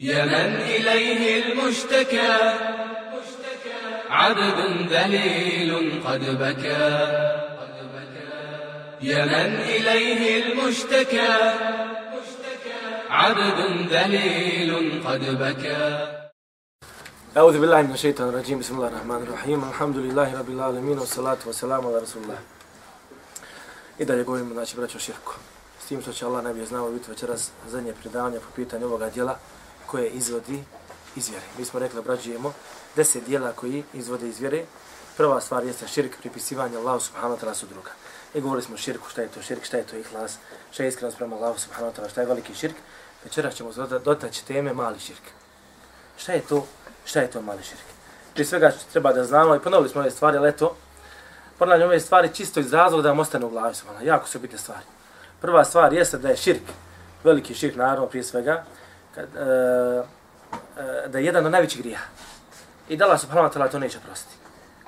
يا من إليه المشتكى. عبد ذليل قد بكى. يا من إليه المشتكى. عبد ذليل قد بكى. أعوذ بالله من الشيطان الرجيم. بسم الله الرحمن الرحيم. الحمد لله رب العالمين والصلاة والسلام على رسول الله. I dalje govorimo, znači, braćo širku. S tim što će Allah najbolje znao biti večeras zadnje predavanje po pitanju ovoga dijela. Koje izvodi iz vjere. Mi smo rekli, obrađujemo deset dijela koji izvode iz vjere. Prva stvar jeste širk, pripisivanje Allahu subhanahu wa ta'ala su druga. I govorili smo širku, šta je to širk, šta je to ihlas, šta je iskrenost prema Allahu subhanahu wa ta'ala, šta je veliki širk. Večeras ćemo dotaći teme mali širk. Šta je to, šta je to mali širk? Prije svega treba da znamo i ponovili smo ove stvari, ali eto, ponavljam ove stvari čisto iz razloga da vam ostane u glavi. Jako su bitne stvari. Prva stvar jeste da je širk, veliki širk naravno prije svega, kad, e, e, da je jedan od najvećih grija. I da Allah subhanahu wa ta'ala to neće prostiti.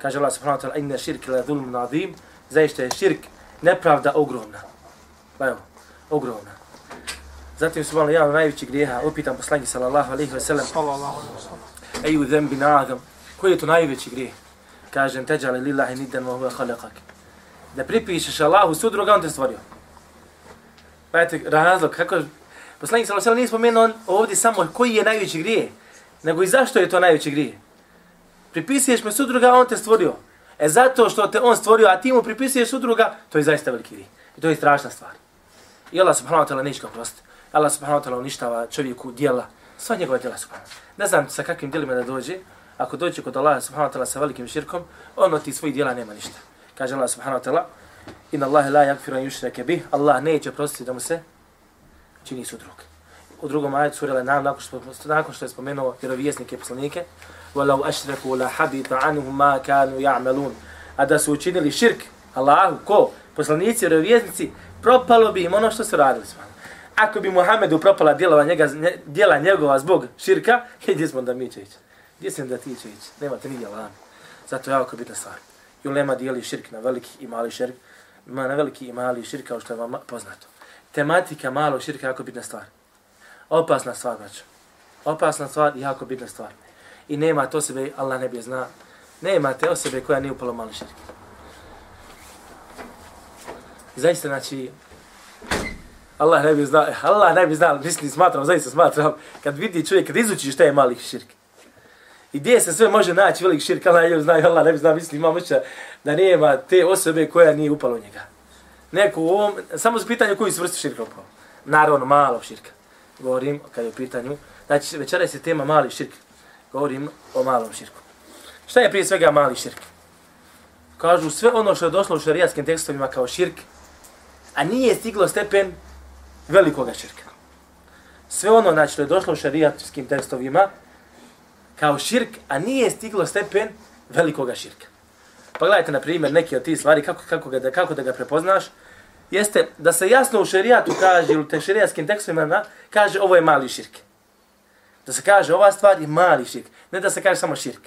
Kaže Allah subhanahu wa ta'ala, inna širk la dhulm nadim, zaista je širk nepravda ogromna. Pa evo, ogromna. Zatim su malo jedan od najvećih grijeha, upitan poslanji sallallahu alaihi wa sallam, eju zembi nadam, koji je to najveći grijeh? Kažem, teđali lillahi nidden wa huwa khalaqak. Da pripišeš Allahu sudruga, on te stvorio. Pa eto, razlog, kako Poslanik sallallahu alejhi ve sellem nije spomenuo ovdje samo koji je najveći grije, nego i zašto je to najveći grije. Pripisuješ mu sudruga, on te stvorio. E zato što te on stvorio, a ti mu pripisuješ sudruga, to je zaista veliki grije. I to je strašna stvar. I Allah subhanahu wa ta'ala neće ga oprostiti. Allah subhanahu wa ta'ala uništava čovjeku dijela, sva njegova dijela subhanahu. Ne znam sa kakvim dijelima da dođe, ako dođe kod Allah subhanahu wa ta'ala sa velikim širkom, on od tih svojih dijela nema ništa. Kaže Allah subhanahu wa ta'ala, Inna Allahe la yakfiru an yushrake bih. Allah neće prostiti da mu se čini su drug. U drugom ajetu sura Al-Anam nakon što nakon što je spomenuo vjerovjesnike i poslanike, "Walau ashraku la habita anhum ma kanu ya'malun." A da su učinili širk Allahu ko poslanici i vjerovjesnici, propalo bi im ono što su radili s vama. Ako bi Muhammedu propala djela njega djela njegova zbog širka, gdje smo da mi ćeći? Gdje sam da ti? Nema tri djela. Zato je jako bitna stvar. Julema dijeli širk na veliki i mali širk, ma na veliki i mali širk kao što je vam poznato tematika malo širka jako bitna stvar. Opasna stvar, braćo. Opasna stvar i jako bitna stvar. I nema to sebe, Allah ne bi zna, nema te osobe koja nije upalo malo širka. Zaista, znači, Allah ne bi znao, eh, Allah ne bi znao, mislim, smatram, zaista smatram, kad vidi čovjek, kad izuči šta je mali širk. I gdje se sve može naći velik širk, Allah ne bi znao, Allah ne bi znao, mislim, imam da nema te osobe koja nije upala u njega neko u ovom, samo za pitanje koji su širka upao. Naravno, ono, malo širka. Govorim, kad je u pitanju, znači večera je tema mali širk. Govorim o malom širku. Šta je prije svega mali širk? Kažu sve ono što je došlo u šarijatskim tekstovima kao širk, a nije stiglo stepen velikoga širka. Sve ono znači, što je došlo u šarijatskim tekstovima kao širk, a nije stiglo stepen velikoga širka. Pa gledajte, na primjer, neke od tih stvari, kako, kako, ga, kako da ga prepoznaš, jeste da se jasno u šerijatu kaže, u te šerijatskim tekstovima, kaže ovo je mali širk. Da se kaže ova stvar je mali širk, ne da se kaže samo širk.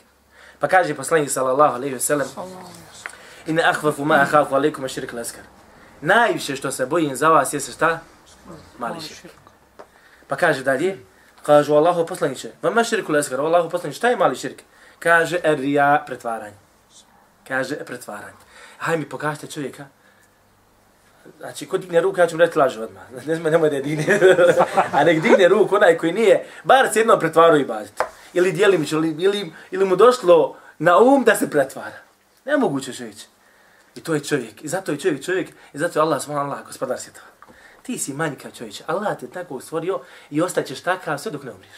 Pa kaže poslanik sallallahu alejhi ve sellem: "Inna akhwafu ma akhafu alaykum ash-shirk al-asghar." Najviše što se bojim za vas jeste šta? Mali širk. Pa kaže dalje, kaže Allahu poslanice: "Vama shirku al-asghar?" Allahu poslanice, šta je mali širk? Kaže er pretvaranje kaže pretvaranje. Hajde mi pokažite čovjeka. Znači, ko digne ruku, ja ću mu reći lažu odmah. Ne znam, nemoj da je digne. A nek digne ruku onaj koji nije, bar se jednom pretvaru i baziti. Ili dijelimić, ili, ili, ili mu došlo na um da se pretvara. Nemoguće čovječ. I to je čovjek. I zato je čovjek čovjek. I zato je Allah, svala Allah, gospodar svijeta. Ti si manjkav čovječe. Allah te tako stvorio i ostaćeš takav sve dok ne umriješ.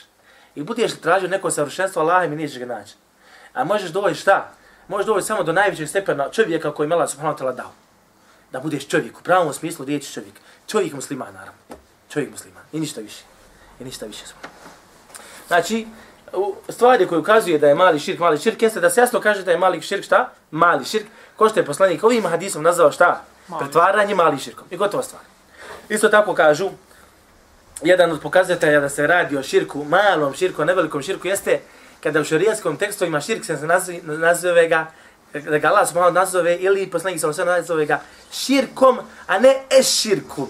I budeš tražio neko savršenstvo Allaha mi nećeš ga naći. A možeš doći šta? Možeš doći samo do najvećeg stepena čovjeka koji je Allah subhanahu wa ta'ala dao. Da budeš čovjek, u pravom smislu riječi čovjek. Čovjek musliman, naravno. Čovjek musliman. I ništa više. I ništa više smo. Znači, stvari koje ukazuje da je mali širk, mali širk, jeste da se jasno kaže da je mali širk šta? Mali širk. Ko što je poslanik ovim hadisom nazvao šta? Mali. Pretvaranje mali širkom. I gotova stvar. Isto tako kažu, jedan od pokazatelja da se radi o širku, malom širku, nevelikom širku, jeste kada u šarijaskom tekstu ima širk, se nazove ga, da ga Allah subhanahu nazove, ili poslanik sa osvijem nazove ga širkom, a ne eširkom.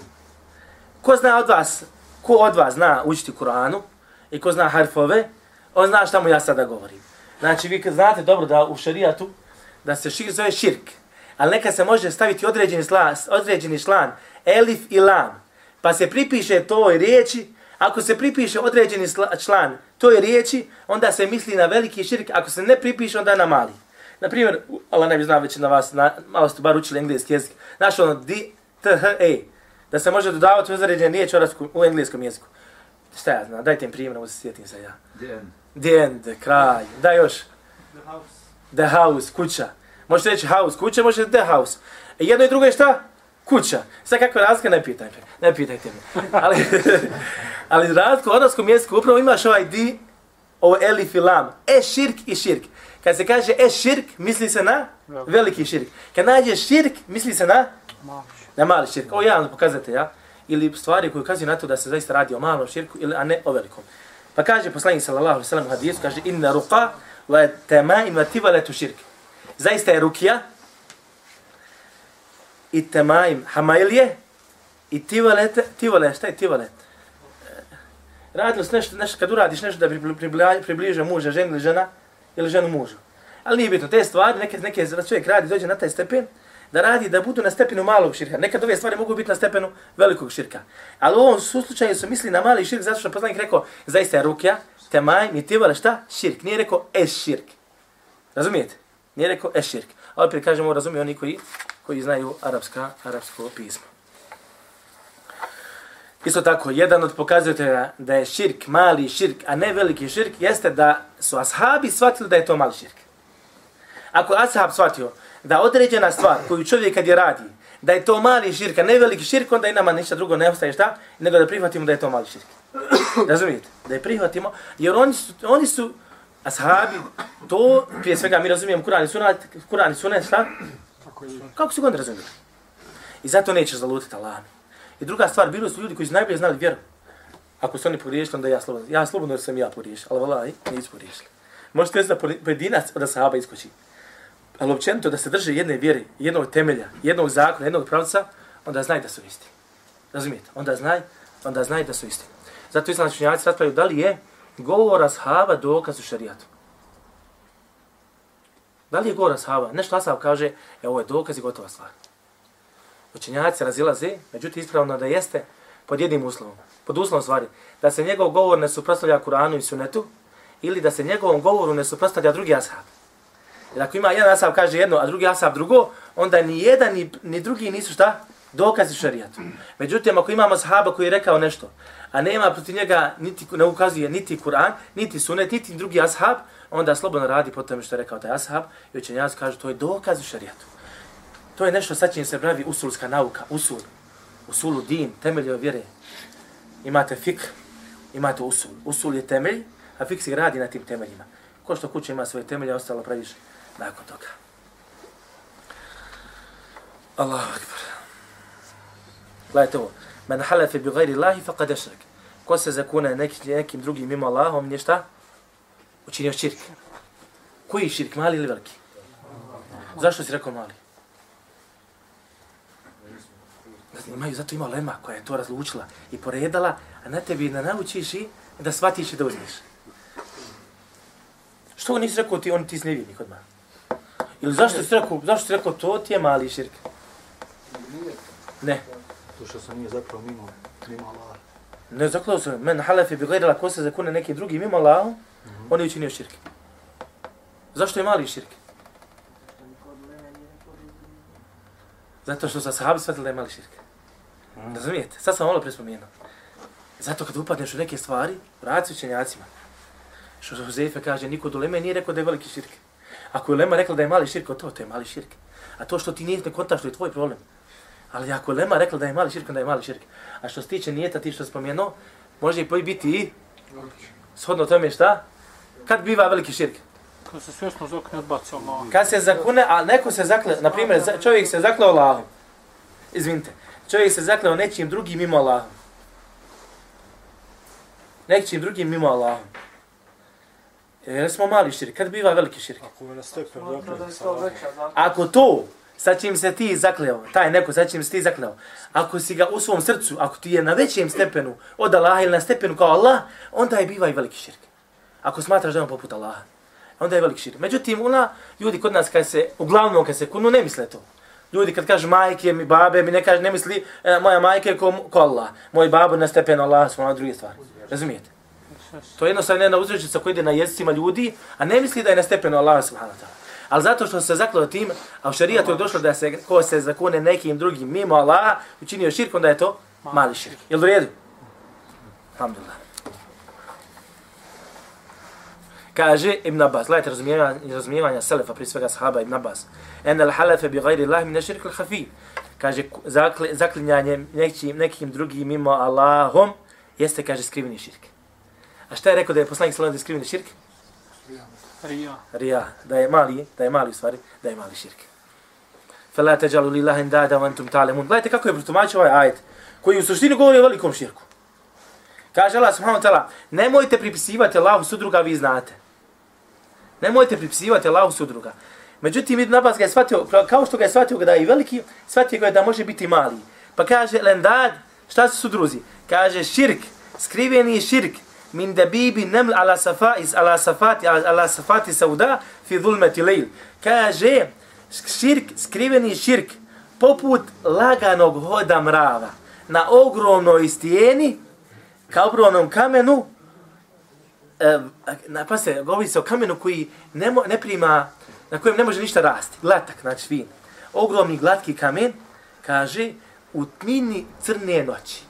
Ko zna od vas, ko od vas zna učiti Kur'anu, i ko zna harfove, on zna šta mu ja sada govorim. Znači, vi znate dobro da u šarijatu, da se širk zove širk, ali neka se može staviti određeni, slan, određeni šlan, elif i lam, pa se pripiše toj riječi, ako se pripiše određeni član toj riječi, onda se misli na veliki širk, ako se ne pripiše, onda na mali. Na primjer, Allah ne bi znao većina vas, na, malo ste bar učili engleski jezik, znaš ono, di, t, h, e, da se može dodavati određen riječ u engleskom jeziku. Šta ja znam, dajte im primjer, ovo se sjetim se ja. The end. The end, kraj. Da još. The house. The house, kuća. Možete reći house, kuća, možete the house. E jedno i drugo je šta? Kuća. Sad kako razlika, ne pitajte. Ne pitajte me. Ali, ali razlika u odnoskom jeziku upravo imaš ovaj di, ovo elif i lam. E širk i širk. Kad se kaže e širk, misli se na veliki širk. Kad nađe širk, misli se na na mali širk. Ovo jedan pokazate, ja? Ili stvari koje ukazuju na to da se zaista radi o malom širku, ili, a ne o velikom. Pa kaže poslanik sallallahu alejhi ve sellem hadisu kaže inna ruqa wa tamaim wa tivalatu shirk. Zaista je rukija i tamaim hamailje i tivalet tivalet šta je tivalet? Radilo se nešto, nešto, kad uradiš nešto da približe muža, ženu ili žena, ili ženu mužu. Ali nije bitno, te stvari, neke, neke čovjek radi, dođe na taj stepen, da radi da budu na stepenu malog širka. Nekad ove stvari mogu biti na stepenu velikog širka. Ali u ovom slučaju su misli na mali širk, zato što poslanik rekao, zaista je rukja, temaj, mi ti šta? Širk. Nije rekao es širk. Razumijete? Nije rekao es širk. A opet kažemo, razumiju oni koji, koji znaju arapska, arapsko pismo. Isto tako, jedan od pokazatelja da je širk, mali širk, a ne veliki širk, jeste da su ashabi shvatili da je to mali širk. Ako ashab shvatio da određena stvar koju čovjek kad je radi, da je to mali širk, a ne veliki širk, onda i nama ništa drugo ne ostaje šta, nego da prihvatimo da je to mali širk. Razumijete? Da je prihvatimo, jer oni su, oni su ashabi, to, prije svega mi razumijemo Kur'an i Sunet, Kur'an i Sunet, šta? Kako su ga onda razumijeli? I zato nećeš zalutiti Allah. I druga stvar, bili su ljudi koji su najbolje znali vjeru. Ako su oni pogriješili, onda ja slobodno. Ja slobodno jer sam ja pogriješio, ali valaj, nisu pogriješili. Možete reći da pojedinac od sahaba iskoči ali općenito da se drže jedne vjere, jednog temelja, jednog zakona, jednog pravca, onda znaj da su isti. Razumijete? Onda znaj, onda znaj da su isti. Zato islamski učenjaci raspravljaju da li je govor ashaba dokaz u šarijatu. Da li je govor ashaba? Nešto ashab kaže, evo je dokaz i gotova stvar. Učenjaci razilaze, međutim ispravno da jeste pod jednim uslovom. Pod uslovom stvari, da se njegov govor ne suprostavlja Kur'anu i Sunetu, ili da se njegovom govoru ne suprostavlja drugi ashab. Jer ako ima jedan ashab kaže jedno, a drugi ashab drugo, onda ni jedan ni, ni drugi nisu šta? Dokazi šarijatu. Međutim, ako imamo sahaba koji je rekao nešto, a nema protiv njega, niti, ne ukazuje niti Kur'an, niti sunet, niti drugi ashab, onda slobodno radi po tome što je rekao taj ashab i učenjaci kažu to je dokaz u šarijatu. To je nešto sa čim se pravi usulska nauka, usul. Usulu din, temelj vjere. Imate fik, imate usul. Usul je temelj, a fik se gradi na tim temeljima. Ko što kuća ima svoje temelje, ostalo praviš nakon toga. Allahu akbar. Gledajte ovo. Men halefe bi gajri Allahi fa kad ešrek. Ko se zakune nekim, nekim drugim mimo Allahom, nije šta? Učinio širk. Koji širk, mali ili veliki? Zašto si rekao mali? Imaju, zato ima lema koja je to razlučila i poredala, a na tebi da naučiš i da shvatiš i da uzmiš. Što nisi rekao ti, on ti snevini kod mene? Ili zašto si rekao, zašto si rekao to ti je mali širk? Ne. To što sam nije zapravo mimo, mimo Allah. Ne zaklao se, men halefe bi gledala ko se zakune neki drugi mimo Allah, mm -hmm. on je učinio širk. Zašto je mali širk? Zato što sa sahabi shvatili da je mali širk. Razumijete? Sad sam malo prespomenuo. Zato kad upadneš u neke stvari, vrati učenjacima. Što Huzefe kaže, niko do Leme nije rekao da je veliki širk. Ako je Lema rekla da je mali širk, to, to je mali širk. A to što ti nije ne kontaš, to je tvoj problem. Ali ako je Lema rekla da je mali širk, onda je mali širk. A što se tiče nijeta ti što spomenu, može i biti i shodno tome šta? Kad biva veliki širk? Kad se svjesno zakne odbaci Allah. Kad se zakune, a neko se zakle, na primjer, čovjek se zakleo Allahom. Izvinite. Čovjek se zakleo nečim drugim mimo Allahom. Nečim drugim mimo Allahom. Jer smo mali širk. Kad biva veliki širk? Ako je na stepen, dakle, Ako to sa čim se ti zakleo, taj neko sa čim se ti zakleo, ako si ga u svom srcu, ako ti je na većem stepenu od Allaha ili na stepenu kao Allah, onda je biva i veliki širk. Ako smatraš da je on poput Allaha, onda je veliki širk. Međutim, una, ljudi kod nas kad se, uglavnom kad se kunu, ne misle to. Ljudi kad kažu majke mi, babe mi, ne kaže, ne misli e, moja majka je ko, ko Allah, moj babo na stepen Allah, smo na druge stvari. Razumijete? To je jednostavno jedna uzrečica koja ide na jezicima ljudi, a ne misli da je na stepenu Allah subhanahu wa ta'ala. Ali zato što se zaklao tim, a u šarijatu je došlo da se ko se zakune nekim drugim mimo Allaha, učinio širk, onda je to mali širk. Jel u redu? Alhamdulillah. Kaže Ibn Abbas, gledajte razumijevanja, razumijevanja Selefa, prije svega sahaba Ibn Abbas. En al halefe bi gajri Allah min širk al hafi. Kaže, zakli, zaklinjanje nekim, nekim drugim mimo Allahom, jeste, kaže, skriveni širk. A šta je rekao da je poslanik sallam da je skriveni širk? Rija. Rija, da je mali, da je mali u stvari, da je mali širk. Fela teđalu lillahi dada vantum talemun. Gledajte kako je protumačio ovaj ajet, koji u suštini govori o velikom širku. Kaže Allah subhanahu wa ta'ala, nemojte pripisivati Allahu sudruga, vi znate. Nemojte pripisivati Allahu sudruga. Međutim, Ibn Abbas ga je shvatio, kao što ga je shvatio da je veliki, shvatio ga je da može biti mali. Pa kaže, lendad, šta su sudruzi? Kaže, širk, skriveni širk, min debibi neml ala safais ala safati ala safati sauda fi zulmati lejl. Kaže, širk, skriveni širk, poput laganog hoda mrava na ogromnoj stijeni, kao ogromnom kamenu, e, na, pa se, govori se o kamenu koji ne, mo, ne prima, na kojem ne može ništa rasti, glatak, znači fin. Ogromni glatki kamen, kaže, u tmini crne noći.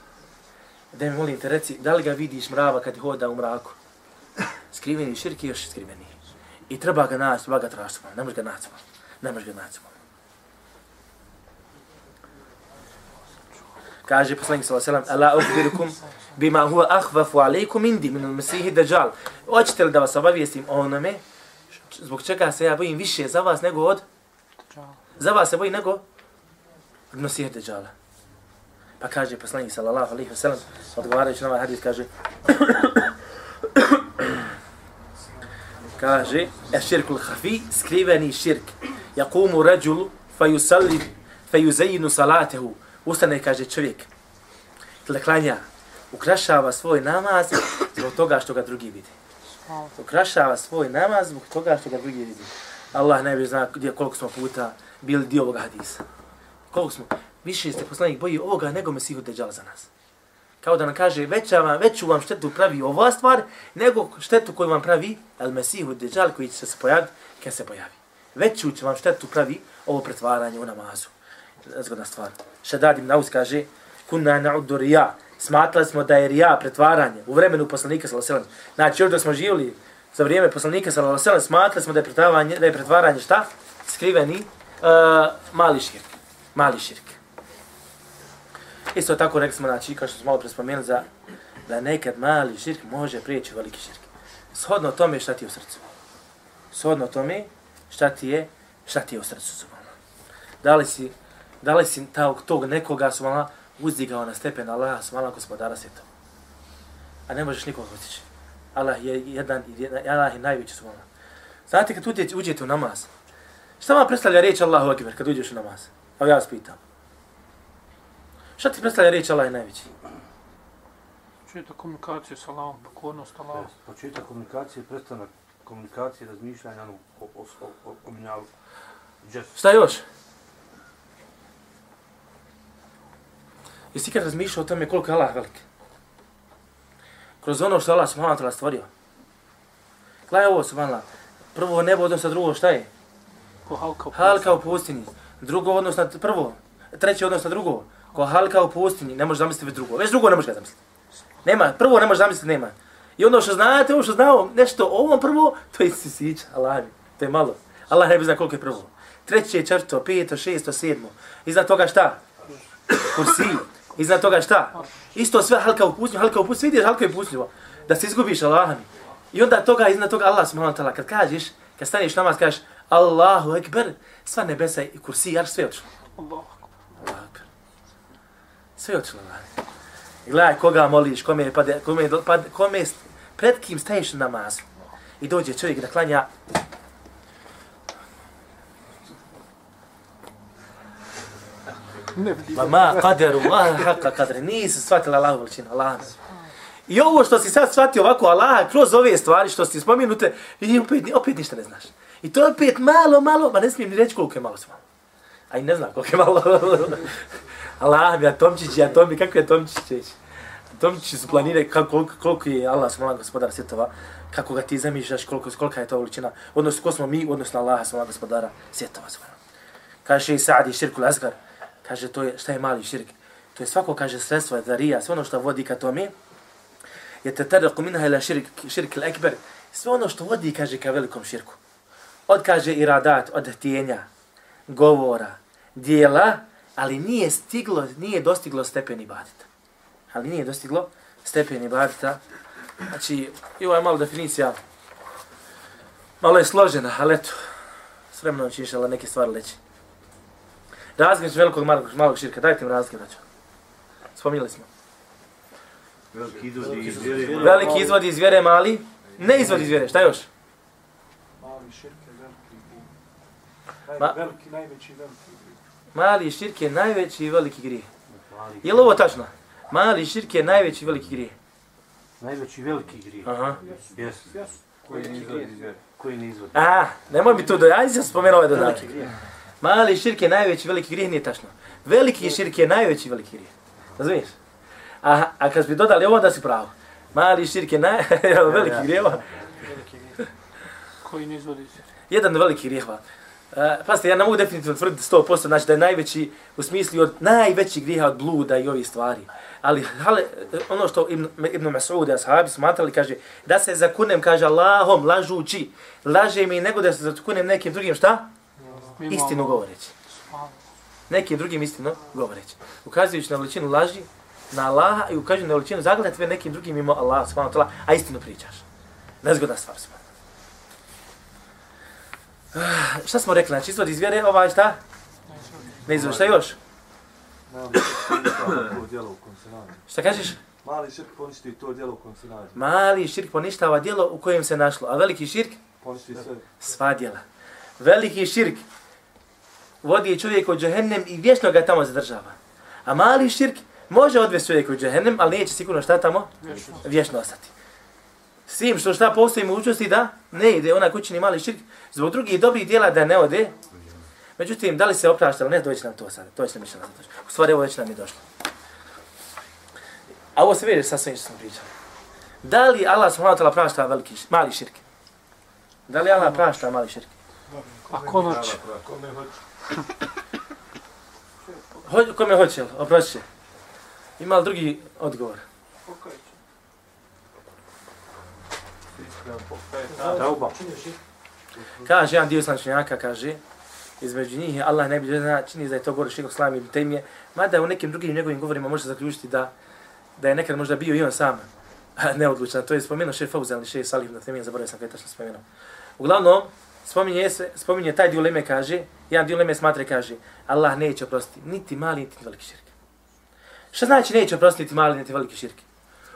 Da mi molim te reci, da li ga vidiš mrava kad hoda u mraku? Skriveni širki još skriveni. I treba ga naći, treba ga tražiti, ne može ga naći, ne može ga naći. Kaže poslanik sallallahu alejhi ve sellem: "Ala ukhbirukum bima huwa akhfafu alaykum indi min al-masih dajjal." Hoćete li da vas obavijestim o onome zbog čega se ja bojim više za vas nego od za vas se bojim nego od Masih Dajjala. Pa kaže poslanik sallallahu alejhi ve sellem, odgovarajući na ovaj hadis kaže kaže eširku l-hafi, skriveni širk. Jakumu ređulu, fa yusalli, fa salatehu. Ustane, kaže čovjek, kada klanja, ukrašava svoj namaz zbog toga što ga drugi vidi. Ukrašava svoj namaz zbog toga što ga drugi vidi. Allah bi zna gdje, koliko smo puta bili dio ovoga hadisa. Koliko smo, više ste poslanik boji ovoga nego Mesihu Dejjal za nas. Kao da nam kaže, veća vam, veću vam štetu pravi ova stvar, nego štetu koju vam pravi El Mesihu Dejjal koji će se pojaviti kad se pojavi. Veću će vam štetu pravi ovo pretvaranje u namazu. Zgodna stvar. Šedad ibn Aus kaže, kunna na'uddu rija. Smatrali smo da je rija pretvaranje u vremenu poslanika sallallahu alejhi ve sellem. Znači, još da smo živjeli za vrijeme poslanika sallallahu alejhi ve sellem, smatrali smo da je pretvaranje, da je pretvaranje šta? Skriveni uh, mali širk. Mali širk. Isto tako rekli smo, znači, kao što smo malo prespomenuli, za, da nekad mali širk može prijeći veliki širk. Shodno tome šta ti je u srcu. Shodno tome šta ti je, šta ti je u srcu. Da li si, da li si tog, tog nekoga subhano, uzdigao na stepen Allaha subhano gospodara svijeta. A ne možeš nikoga postići. Allah je jedan, Allah je najveći subhano. Znate kad uđete, uđete u namaz, šta vam predstavlja riječ Allahu Akbar kad uđeš u namaz? Evo ja vas pitam. Šta ti predstavlja riječ Allah je najveći? Čita komunikacije sa Allahom, pokornost Allahom. Početak komunikacije, prestanak komunikacije, razmišljanja ono, o, o, o, o, o minjalu. Džest. Šta još? Jesi kad razmišljao o tome koliko je Allah velik? Kroz ono što Allah subhanahu wa ta'ala stvorio. Gledaj ovo subhanahu Prvo nebo odnosno drugo šta je? Ko halka u Halka u pustinji. Drugo odnosno prvo. Treće odnosno drugo. Ko halka u pustinji. Ne možeš zamisliti već drugo. Već drugo ne možeš ga zamisliti. Nema. Prvo ne možeš zamisliti, nema. I ono što znate, ono što znao, nešto ovo prvo, to je sisić, Allah mi. To je malo. Allah ne bi zna koliko je prvo. Treće, četvrto, peto, šesto, sedmo. Iznad toga šta? Kursi. Iznad toga šta? Isto sve halka u pustinju, halka u pustinju. Vidiš halka je pustinju. Da se izgubiš Allah mi. I onda toga, iznad toga Allah subhanahu wa ta'ala, kad kažeš, kad staneš namaz, kažeš Allahu ekber, sva nebesa i kursi, jar sve otišlo. Allahu ekber. Sve otišlo. Allah. I gledaj koga moliš, kome, pade, kome, pade, kome, pred kim staješ na namazu. I dođe čovjek da klanja Ne vidi. Ma ma kaderu, Allah haka kadre, nisi shvatila Allahu veličinu, Allah. I ovo što si sad shvatio ovako Allah, kroz ove stvari što si spomenute, i opet, opet ništa ne znaš. I to je opet malo, malo, ma ne smijem ni reći koliko je malo s malo. A i ne znam koliko je malo. Allah mi, atomčići, atomi, kako je atomčići će Atomčići su planire kako, koliko, je Allah smala gospodara svjetova, kako ga ti zamišljaš, koliko, kolika je to veličina, odnosno ko smo mi, odnosno Allah smala gospodara svjetova. Kaže i Sa'di širkul azgar, kaže to je, šta je mali širk? To je svako, kaže, sredstvo, darija, sve ono što vodi ka tome, je te tadaku minha ila širk, širk il ekber, sve ono što vodi, kaže, ka velikom širku. Od, kaže, iradat, od htjenja, govora, dijela, ali nije stiglo, nije dostiglo stepen ibadeta. Ali nije dostiglo stepen ibadeta. Znači, i ovo je malo definicija, malo je složena, ali eto, s vremenom će neke stvari leći. Razgreć velikog malog, malog širka, dajte mi razgreć, braćo. Spominjali smo. Veliki izvodi iz vjere. Veliki izvod iz vjere, mali. Ne izvod iz vjere, šta još? Mali širke, veliki. Ma- veliki, najveći, veliki. Mali širk je najveći i veliki grijeh. Je li ovo tačno? Mali širk je najveći i veliki grijeh. Najveći veliki grijeh. Aha. Jes. Koji ne izvodi iz vjere. Koji ne izvodi. A, nemoj mi tu do... Ajde sam spomenuo ovaj dodatak. Mali širk je najveći i veliki grijeh, nije tačno. Veliki širk je najveći i veliki grijeh. Razumiješ? A, a kad bi dodali ovo, da si pravo. Mali širk je naj... veliki grijeh. Koji ne izvodi iz vjere. jedan veliki grijeh. Uh, pazite, ja ne mogu definitivno tvrditi 100%, znači da je najveći, u smislu od najveći grijeha od bluda i ovih stvari. Ali hale, ono što Ibn, Ibn Mas'ud, ashabi smatrali, kaže, da se zakunem, kaže Allahom, lažući, laže mi nego da se zakunem nekim drugim, šta? Istinu govoreći. Nekim drugim istinu govoreći. Ukazujući na veličinu laži, na Allaha i ukazujući na veličinu zagledati nekim drugim mimo Allaha, subhanahu ta'ala, a istinu pričaš. Nezgodna stvar, subhanahu. Ah, Šta smo rekli? Znači, izvod iz vjere, ovaj šta? Ne izvod, šta još? Mali širk poništava to djelo u kojem se nađe. Šta kažeš? Mali širk poništi to djelo u kojem se nađe. Mali širk poništava djelo u kojem se našlo, a veliki širk Poništi sve. sva djela. Veliki širk vodi čovjeka u džehennem i vječno ga tamo zadržava. A mali širk može odvesti čovjeka u džehennem, ali neće sigurno šta tamo Vječno. vječno ostati. S tim što šta postoji mogućnosti da ne ide ona kućni mali širk, zbog drugih dobrih dijela da ne ode. Međutim, da li se oprašta ili ne, doći nam to sad. To je što mišljeno za to. U stvari, ovo već nam je došlo. A ovo se vidi sa svim što smo pričali. Da li Allah subhanahu wa ta'ala prašta veliki, mali širk? Da li Allah prašta mali širk? A konač. Kome hoće. Ho, kome hoće, oprosti će. Ima li drugi odgovor? Tauba. Kaže jedan dio islamčenjaka, kaže, između njih je Allah ne bi zna, čini da je to govor šeho Islam ibn temije, mada u nekim drugim njegovim govorima može zaključiti da, da je nekad možda bio i on sam neodlučan. To je spomenuo šef Fauzan ili šef Salih ibn Temije, zaboravio sam kada je tačno spomenuo. Uglavnom, spominje, se, spominje taj dio leme kaže, jedan dio leme smatra kaže, Allah neće oprostiti niti mali, niti veliki širk. Šta znači neće oprostiti niti mali, niti veliki širk?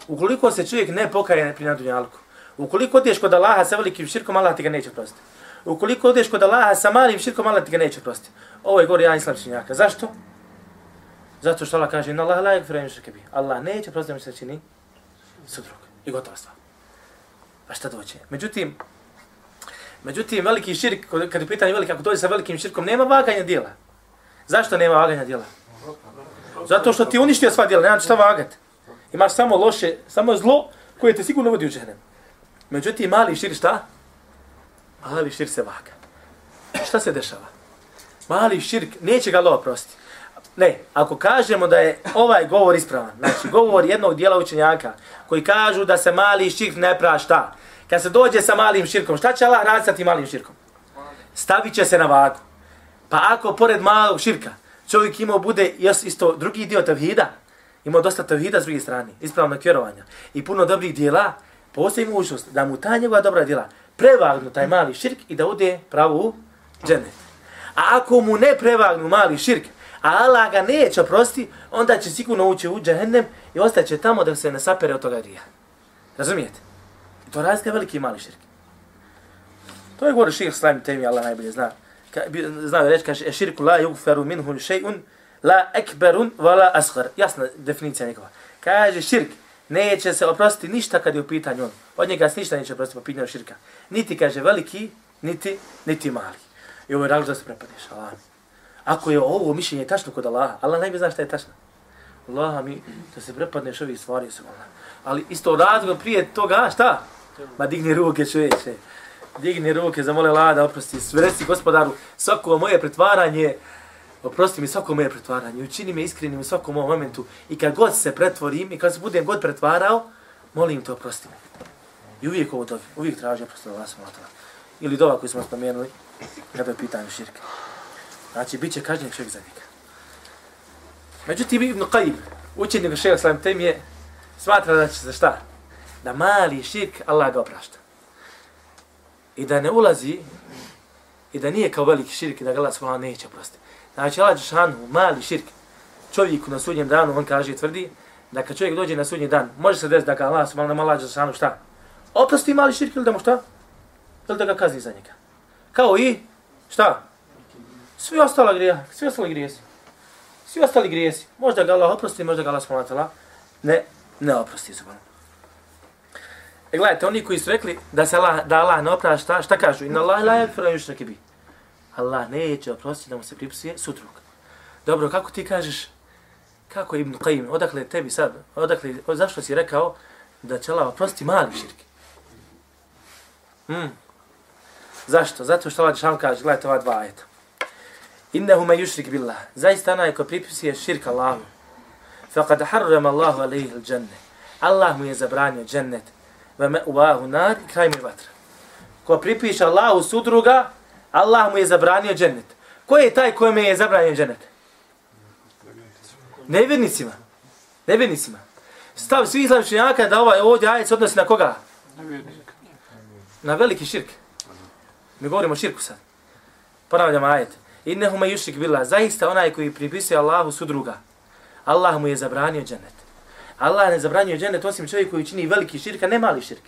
Ukoliko se čovjek ne pokaje pri nadunjalku, ukoliko odeš kod Allaha sa velikim širkom, Allah ti ga neće oprostiti. Ukoliko odeš kod Allaha sa malim širkom, Allah ti ga neće oprostiti. Ovo je govori jedan islamčinjaka. Zašto? Zato što Allah kaže, inna Allah la yakfiru an yushraka. Allah neće oprostiti što se čini sudrug. I gotova stvar. A šta doće? Međutim, međutim, veliki širk, kad je pitanje veliki, ako dođe sa velikim širkom, nema vaganja dijela. Zašto nema vaganja dijela? Zato što ti uništio sva dijela, nema šta vagat. Imaš samo loše, samo zlo koje te sigurno vodi u džehnem. Međutim, mali šir šta? Mali širk se vaga. Šta se dešava? Mali širk, neće ga Allah oprostiti. Ne, ako kažemo da je ovaj govor ispravan, znači govor jednog dijela učenjaka koji kažu da se mali širk ne prašta, kad se dođe sa malim širkom, šta će Allah raditi sa tim malim širkom? Stavit će se na vagu. Pa ako pored malog širka čovjek imao bude još isto drugi dio tevhida, imao dosta tevhida s druge strane, ispravnog vjerovanja i puno dobrih dijela, postoji mogućnost da mu ta njegova dobra dijela prevagnu taj mali širk i da ode pravo u džennet. A ako mu ne prevagnu mali širk, a Allah ga neće oprosti, onda će sigurno ući u džehennem i ostaće tamo da se ne sapere od toga grija. Razumijete? I to razlika je veliki i mali širk. To je govori širk slajim temi, Allah najbolje zna. Ka, bi, znaju reći, kaže, e, širku la yugferu minhu še'un la ekberun vala asgar. Jasna definicija njegova. Kaže širk, neće se oprostiti ništa kad je u pitanju on. Od njega se ništa neće oprostiti po pitanju širka. Niti kaže veliki, niti, niti mali. I ovo je razlog da se prepadeš. Allah. Ako je ovo mišljenje tačno kod Allaha, Allah najbolje zna šta je tačno. Allah mi, da se prepadneš ovih stvari su Allah. Ali isto razlog prije toga, šta? Ma digni ruke čovječe. Digni ruke, zamole Allah da oprosti. Reci gospodaru, svako moje pretvaranje, oprosti mi svako moje pretvaranje, učini me iskrenim u svakom ovom momentu i kad god se pretvorim i kad se budem god pretvarao, molim te oprosti me. I uvijek ovo dobi, uvijek traži oprosti Allah subhanahu Ili dova koju smo spomenuli, kada je pitanje širke. Znači, bit će kažnjen čovjek za njega. Međutim, Ibn Qajib, učenik šeha Slam Temije, smatra da će se šta? Da mali širk Allah ga oprašta. I da ne ulazi, i da nije kao veliki širk i da ga Allah subhanahu neće oprostiti. Znači, Allah Đešanu, mali širk, čovjeku na sudnjem danu, on kaže i tvrdi, da kad čovjek dođe na sudnji dan, može se desiti da ga Allah subhanahu Allah Đešanu šta? Oprosti mali širk ili da mu šta? Ili da ga kazni za njega? Kao i, šta? Svi ostala grije, svi ostali grijesi. Svi ostali grijesi. Možda ga Allah oprosti, možda ga Allah subhanahu ne, ne oprosti subhanahu. E gledajte, oni koji su rekli da se Allah, da Allah ne oprašta, šta kažu? Inna Allah la yakfiru yushraka bi. Allah neće oprostiti da mu se pripisuje sutrug. Dobro, kako ti kažeš, kako Ibn Qayyim, odakle tebi sad, odakle, zašto si rekao da će Allah oprostiti mali širk? Hmm. Zašto? Zato što Allah Đešan kaže, gledajte ova dva ajeta. Innehu me yushrik billah. Zaista onaj ko pripisuje širk Allahu. Faqad harrama Allahu alaihi al-đanne. Allah mu je zabranio džennet. Ve me uvahu nar i kraj mi vatra. Ko pripiše Allahu sudruga, Allah mu je zabranio džennet. Ko je taj kojem je zabranio džennet? Nevjernicima. Nevjernicima. Stav svih islamčenjaka da ovaj ovdje ajec odnosi na koga? Na veliki širk. Mi govorimo o širku sad. Ponavljamo ajet. Innehu me yushrik billah. Zaista onaj koji pripisuje Allahu sudruga. Allah mu je zabranio džennet. Allah ne zabranio džennet osim čovjek koji čini veliki širk, a ne mali širk.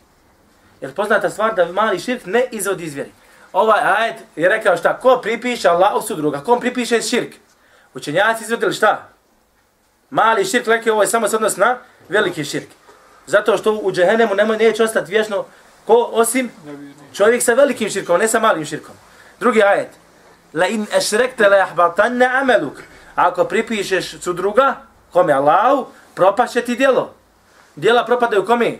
Jer poznata stvar da mali širk ne izvodi iz vjeri ovaj ajet je rekao šta, ko pripiše Allahu sudruga, kom pripiše širk? Učenjaci izvodili šta? Mali širk, rekao ovo je samo se odnos na veliki širk. Zato što u džehennemu nemoj neće ostati vječno ko osim čovjek sa velikim širkom, ne sa malim širkom. Drugi ajet. La in ešrekte la jahbatanne ameluk. Ako pripišeš sudruga, kome Allahu, propašće ti djelo. Djela propadaju kome?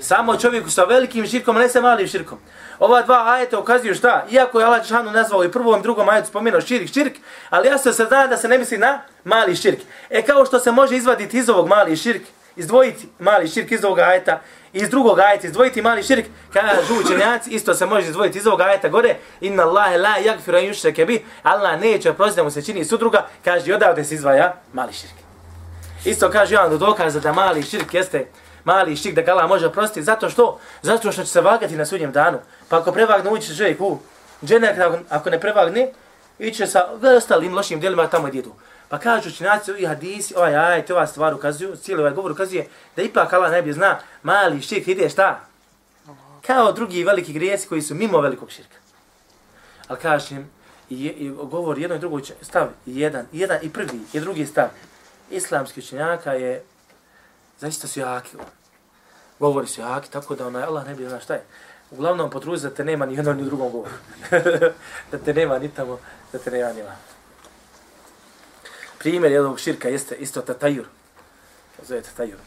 Samo čovjeku sa velikim širkom, ne sa malim širkom. Ova dva ajeta ukazuju šta? Iako je Allah Žešanu nazvao i prvom drugom ajetu spomenuo širk, širk, ali jasno se zna da se ne misli na mali širk. E kao što se može izvaditi iz ovog mali širk, izdvojiti mali širk iz ovog ajeta, iz drugog ajeta izdvojiti mali širk, kažu učenjaci, isto se može izdvojiti iz ovog ajeta gore, inna Allahe la yagfiru an yushrake bi, Allah neće oprostiti da mu se čini sudruga, kaže odavde se izdvaja mali širk. Isto kaže jedan do dokaza da mali širk jeste mali širk da gala može oprostiti, zato što? Zato što će se vagati na sudnjem danu. Pa ako prevagne, ući će čovjek u dženek, ako ne prevagne, iće sa ostalim lošim djelima tamo gdje idu. Pa kažu činjaci i hadisi, ovaj ajt, ova stvar ukazuju, cijeli ovaj govor ukazuje, da ipak Allah najbolje zna, mali širk ide šta? Kao drugi veliki grijesi koji su mimo velikog širka. Ali kažem, i, i govor jedno i drugo stav, jedan, jedan i prvi i drugi stav islamski učenjaka je zaista su jaki. Govori su jaki, tako da onaj Allah ne bi zna šta je. Uglavnom potruzi da te nema ni jednom ni drugom govoru. da te nema ni tamo, da te nema ni vam. Primjer jednog širka jeste isto tatajur. Zove tatajur.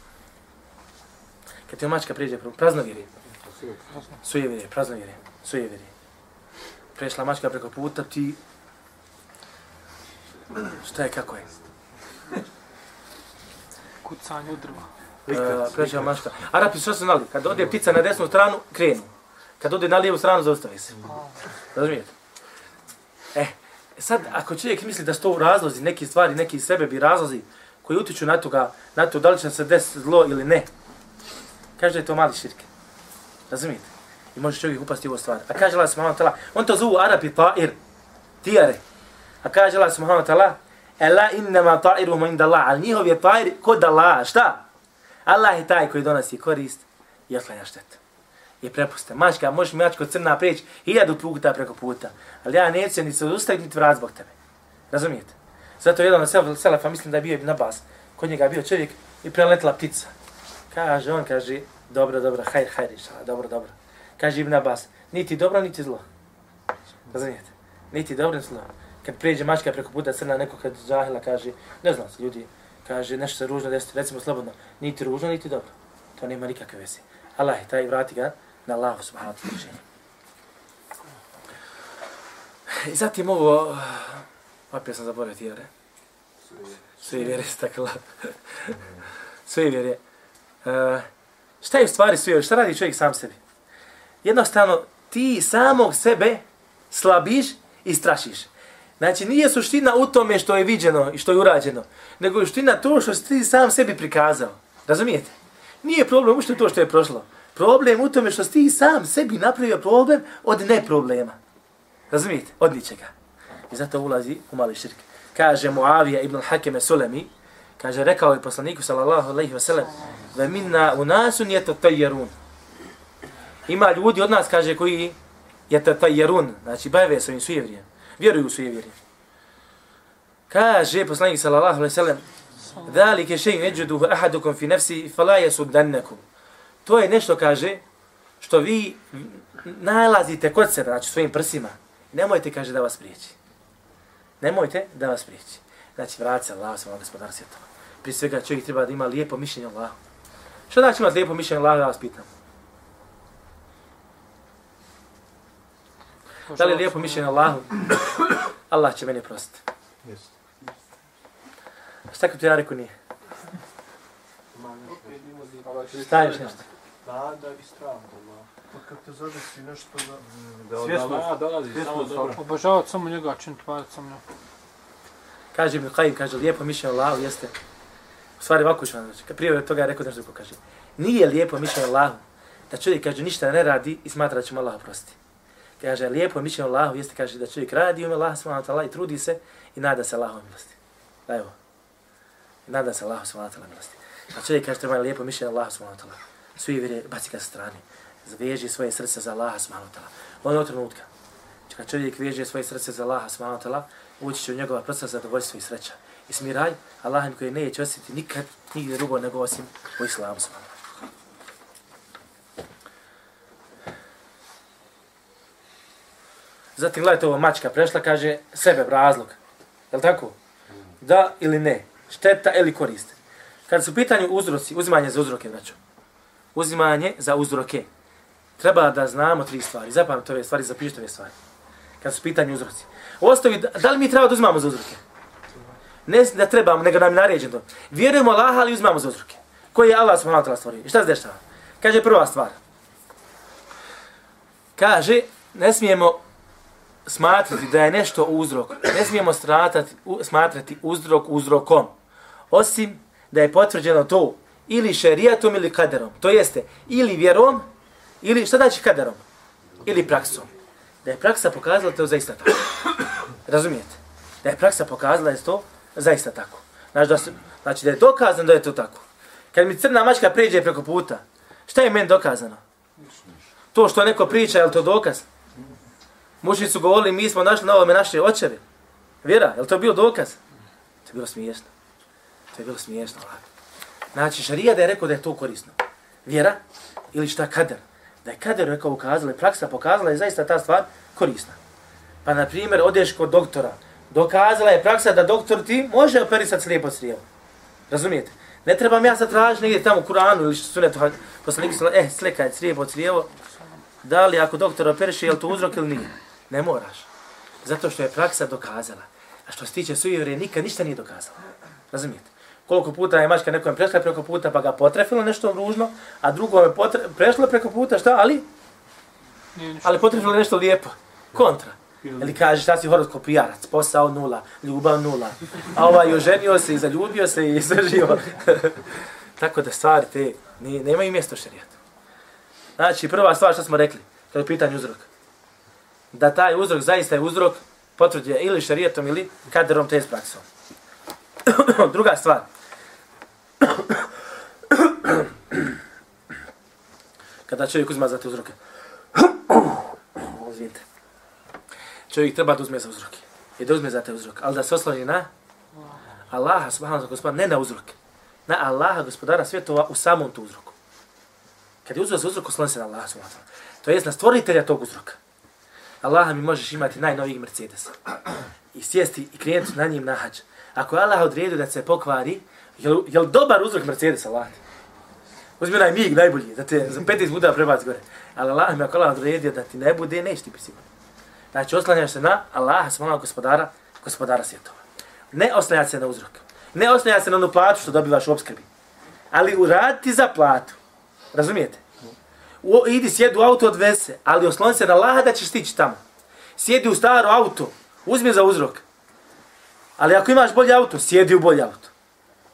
Kad ti mačka priđe prvo, praznovjeri. Sujevjeri, praznovjeri, sujevjeri. Prešla mačka preko puta, ti... Šta je, kako je? Kucanje u drva. Uh, pređeva mašta. Arapi što su znali? Kad ode ptica na desnu stranu, krenu. Kad ode na lijevu stranu, zaustavi se. Razumijete? E, sad, ako čovjek misli da su to razlozi, neki stvari, neki sebe bi razlozi koji utiču na toga, na to da li će se des zlo ili ne, kaže da je to mali širke. Razumijete? I može čovjek upasti u ovo stvar. A kaže Allah subhanahu wa ta'ala, on to zovu Arapi ta'ir, tijare. A kaže Allah subhanahu wa ta'ala, Ela innama ta'iruhum inda Allah, ali njihov je ta'ir kod Allah, šta? Allah je taj koji donosi korist i otklanja štetu. I prepuste. Mačka, možeš mi mačko crna preći hiljadu puta preko puta. Ali ja neću ni se ustaviti niti vrat zbog tebe. Razumijete? Zato jedan od selefa, mislim da je bio Ibn Abbas, kod njega je bio čovjek i preletla ptica. Kaže, on kaže, dobro, dobro, hajr, hajr, išala, dobro, dobro. Kaže Ibn Abbas, niti dobro, niti zlo. Razumijete? Niti dobro, niti zlo. Kad pređe mačka preko puta crna, neko kad zahila kaže, ne znam se, ljudi, kaže, nešto se ružno desi, recimo slobodno, niti ružno, niti dobro. To nema nikakve veze. Allah je taj vrati ga na Allah subhanahu wa ta'ala. I zatim ovo, opet sam zaboravio vjere. Sve vjere stakla. sve vjere. Uh, šta je u stvari sve? Šta radi čovjek sam sebi? Jednostavno, ti samog sebe slabiš i strašiš. Znači, nije suština u tome što je viđeno i što je urađeno, nego je suština to što si ti sam sebi prikazao. Razumijete? Nije problem ušte to što je prošlo. Problem u tome što si ti sam sebi napravio problem od neproblema. Razumijete? Od ničega. I zato ulazi u mali širk. Kaže Muavija ibn Hakeme Sulemi, kaže, rekao je poslaniku sallallahu alaihi wa sallam, ve minna u nasun je to tajerun. Ima ljudi od nas, kaže, koji je to tajerun, znači bave svojim sujevrijem, vjeruju u sujevrijem. Kaže poslanik sallallahu alejhi ve sellem: Zalike shay'un yajiduhu ahadukum fi nafsi fala yasuddannakum." To je nešto, kaže, što vi nalazite kod sebe, znači svojim prsima. Nemojte, kaže, da vas priječi. Nemojte da vas priječi. Znači, vrati se Allah, sam gospodar svjetova. Prije svega čovjek treba da ima lijepo mišljenje Allah. Što znači imati lijepo mišljenje Allah, da vas pitam. Da li je lijepo mišljenje Allahu? Allah će meni prostiti. Jeste. Šta kako ti ja rekao nije? Šta još nešto? Nada i strah. Pa kad te zadesi nešto da... Da od Svjesno- Allaha dolazi svjesno samo dobro. Obožavati samo njega, činiti varat samo njega. Kaže Ibn Qayyim, kaže, lijepo mišljenje Allahu jeste, u stvari ovako ću vam reći, kad prije toga je rekao nešto drugo, kaže, nije lijepo mišljenje Allahu, da čovjek, kaže, ništa ne radi i smatra da će mu Allah oprostiti. Kaže, lijepo mišljenje Allahu jeste, kaže, da čovjek radi u ime Allah, subhanahu wa ta'ala, i trudi se i nada se Allahove milosti. Da evo. I nada se Allahu subhanahu wa ta'ala milosti. A čovjek kaže, treba lijepo mišljenje Allahu subhanahu wa ta'ala. Svi vire, baci ga sa strane. Zveži svoje srce za Allaha subhanahu wa ta'ala. Ono trenutka, kad čovjek veže svoje srce za Allaha subhanahu wa ta'ala, ući će u njegova prsa zadovoljstvo i sreća. I smiraj, Allahem koji neće osjetiti nikad nigdje drugo nego osim u islamu subhanahu wa ta'ala. Zatim gledajte ovo mačka prešla, kaže sebe razlog. Je tako? Da ili ne? Šteta ili korist? Kad su pitanju uzroci, uzimanje za uzroke, znači. Uzimanje za uzroke. Treba da znamo tri stvari. Zapamte ove stvari, zapišite ove stvari. Kad su pitanju uzroci. Ostavi, da, da li mi treba da uzimamo za uzroke? Ne da trebamo, nego nam je naređeno to. Vjerujemo Allaha, ali uzmamo za uzroke. Koji je Allah subhanahu wa ta'ala stvorio? I šta se dešava? Kaže prva stvar. Kaže, ne smijemo smatrati da je nešto uzrok. Ne smijemo stratati, u, smatrati uzrok uzrokom. Osim da je potvrđeno to ili šerijatom ili kaderom. To jeste, ili vjerom, ili šta znači kaderom? Ili praksom. Da je praksa pokazala to zaista tako. Razumijete? Da je praksa pokazala je to zaista tako. Znači da, se, znači da je dokazano da je to tako. Kad mi crna mačka pređe preko puta, šta je meni dokazano? To što neko priča, je li to dokaz? Mušni su govorili, mi smo našli na ovome naše očeve. Vjera, je li to bio dokaz? To je bilo smiješno. To je bilo smiješno. lako. Znači, šarija da je rekao da je to korisno. Vjera ili šta kader. Da je kader rekao ukazala i praksa pokazala je zaista ta stvar korisna. Pa, na primjer, odeš kod doktora. Dokazala je praksa da doktor ti može operisati slijepo crijevo. Razumijete? Ne trebam ja sad tražiti negdje tamo u Kuranu ili što su ne to poslanik se eh, slekaj crijevo crijevo. Da li ako doktor operiše, je li to uzrok ili nije? Ne moraš. Zato što je praksa dokazala. A što se tiče sujevre, nikad ništa nije dokazala. Razumijete? Koliko puta je mačka nekom prešla preko puta pa ga potrefilo nešto ružno, a drugo je potre, prešlo preko puta, šta? Ali, ali potrefilo nešto lijepo. Kontra. Ili kaže šta si horoskopijarac, posao nula, ljubav nula. A ovaj oženio se i zaljubio se i sve živo. Tako da stvari te ne, nemaju mjesto u šarijetu. Znači, prva stvar što smo rekli, kada je pitanje uzrok. Da taj uzrok zaista je uzrok potvrđuje ili šarijetom ili kaderom te praksom. Druga stvar. Kada čovjek uzma za te uzroke. Izvinite. Čovjek treba da uzme za uzroke. I da uzme za te uzroke. Ali da se osloni na Allaha subhanahu wa ta'ala, ne na uzroke. Na Allaha gospodara svjetova u samom tu uzroku. Kad je uzrok za uzrok, osloni se na Allaha subhanahu wa ta'ala. To je na stvoritelja tog uzroka. Allaha mi možeš imati najnoviji Mercedes. I sjesti i krenuti na njim na hađ. Ako je Allah odredio da se pokvari, jel, jel dobar uzrok Mercedes Allah? Uzmi onaj mig najbolji, da te za 15 puta prebaci gore. Ali Allah mi ako Allah odredio da ti ne bude, neće ti biti. Znači, oslanjaš se na Allaha, svojeg gospodara, gospodara svjetova. Ne oslanjati se na uzrok. Ne oslanjati se na onu platu što dobivaš u obskrbi. Ali uraditi za platu. Razumijete? U, idi, sjedi u auto, odveze se. Ali osloni se na Allaha da ćeš stići tamo. Sjedi u staro auto. Uzmi za uzrok. Ali ako imaš bolji auto, sjedi u bolji auto.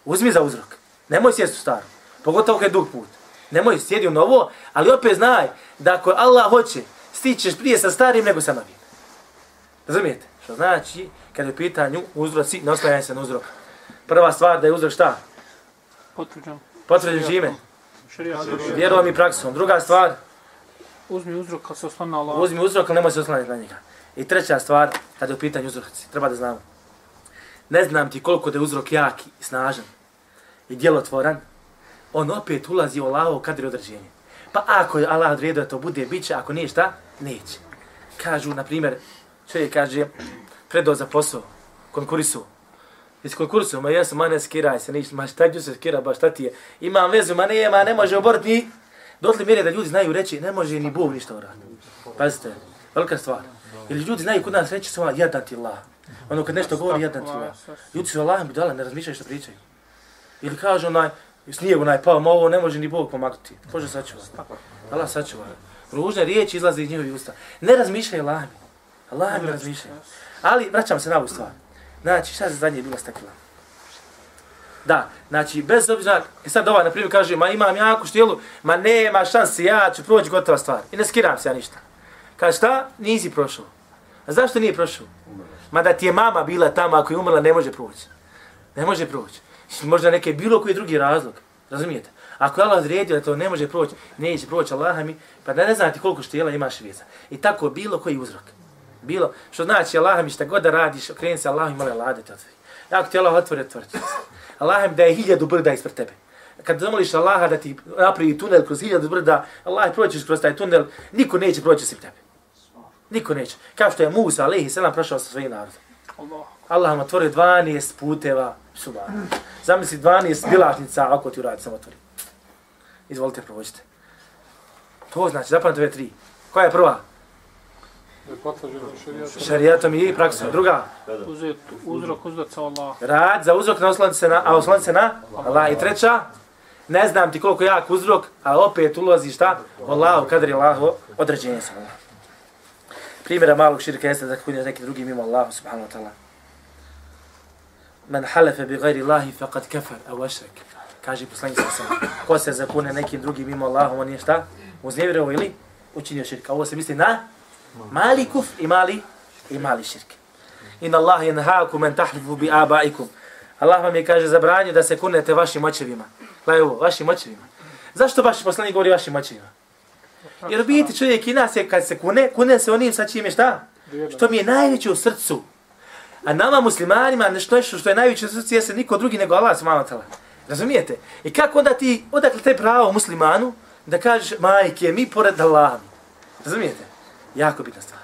Uzmi za uzrok. Nemoj sjesti u staro. Pogotovo kad je dug put. Nemoj sjedi u novo, ali opet znaj da ako Allah hoće, stićeš prije sa starim nego sa novim. Razumijete? Što znači, kad je pitanju uzroci, ne oslanjaj se na uzrok. Prva stvar da je uzrok šta? Potvrđam. Potvrđen žime. Vjerovom i praksom. Druga stvar, Uzmi uzrok kad se oslanja Allah. uzmi uzrok, ali nemoj se oslanjati na njega. I treća stvar, kad je u pitanju uzroci, treba da znamo. Ne znam ti koliko da je uzrok jak i snažan i djelotvoran, on opet ulazi u Allahovo kadri određenje. Pa ako je Allah odredio da to bude, bit će, ako nije šta, neće. Kažu, na primjer, čovjek kaže, predao za posao, konkurisu. Iz konkursu, ma jesu, ma ne skiraj se, ništa, ma šta ću se skira, ba šta ti je. Imam vezu, ma ne, ma ne može oborit ni... Dotli mjere da ljudi znaju reći, ne može ni Bog ništa uraditi. Pazite, velika stvar. Ili ljudi znaju kod nas reći sva, jadan ti Allah. Ono kad nešto govori, jadan ti Allah. Ljudi su Allahom budala, ne razmišljaju što pričaju. Ili kaže onaj, snijeg onaj pao, ma ovo ne može ni Bog pomagati. Bože sačuva. Allah sačuva. Ružne riječi izlaze iz njihovi usta. Ne razmišljaju Allahom. Allahom ne razmišljaju. Ali, vraćam se na ovu stvar. Znači, šta se zadnje bilo stakla? Da, znači, bez obzira, i sad ovaj, na primjer, kaže, ma imam jaku štilu, ma nema šanse, ja ću proći gotova stvar. I ne skiram se ja ništa. Kaže, šta? Nisi prošao. A zašto nije prošao? Ma da ti je mama bila tamo, ako je umrla, ne može proći. Ne može proći. Možda neke bilo koji drugi razlog. Razumijete? Ako je Allah odredio da to ne može proći, neće proći Allah mi, pa da ne znate koliko štijela imaš veza. I tako bilo koji uzrok. Bilo, što znači Allah mi šta god da radiš, okreni se Allah mi mole da te otvori. Ako ti Allah otvori, otvori ti se. Allah mi da je hiljadu brda ispred tebe. Kad zamoliš Allaha da ti napravi tunel kroz hiljadu brda, Allah proćiš kroz taj tunel, niko neće proći osim tebe. Niko neće. Kao što je Musa, alaihi selam, prošao sa svojim narodom. Allah. Allah mu otvorio 12 puteva, subhana. Zamisli 12 bilašnica, ako ti uradi, samo otvori. Izvolite, provođite. To znači, zapamte ove tri. Koja je prva? Šarijatom i praksom. Druga? Uzet uzrok uzdat sa Allah. Rad za uzrok, ne osloniti se na, a osloniti se na Allah. I treća? Ne znam ti koliko jak uzrok, a opet ulazi šta? Allah, kadar je Allah, određenje sa Allah. Primjera malog širka jeste da kunje neki drugi mimo Allah, subhanahu wa ta'ala. Man halefe bi gajri Allahi faqad kafar, a ašrek. Kaže poslanik sa sam. Ko se zakune nekim drugim mimo Allahom, on je šta? Uznevjerao ili učinio širka. Ovo se misli na mali kuf i mali i mali širk. Inna Allah yanhaakum man tahlifu bi abaikum. Allah vam je kaže zabranio da se kunete vašim očevima. Gledaj ovo, vašim očevima. Zašto baš poslanik govori vašim očevima? Jer biti čovjek i nas je kad se kune, kune se onim sa čime šta? Što mi je najveće u srcu. A nama muslimanima nešto nešto što je najveće u srcu jeste niko drugi nego Allah subhanahu wa. Razumijete? I kako onda ti, odakle te pravo muslimanu da kažeš majke mi pored Allaha. Razumijete? Jako bitna stvar.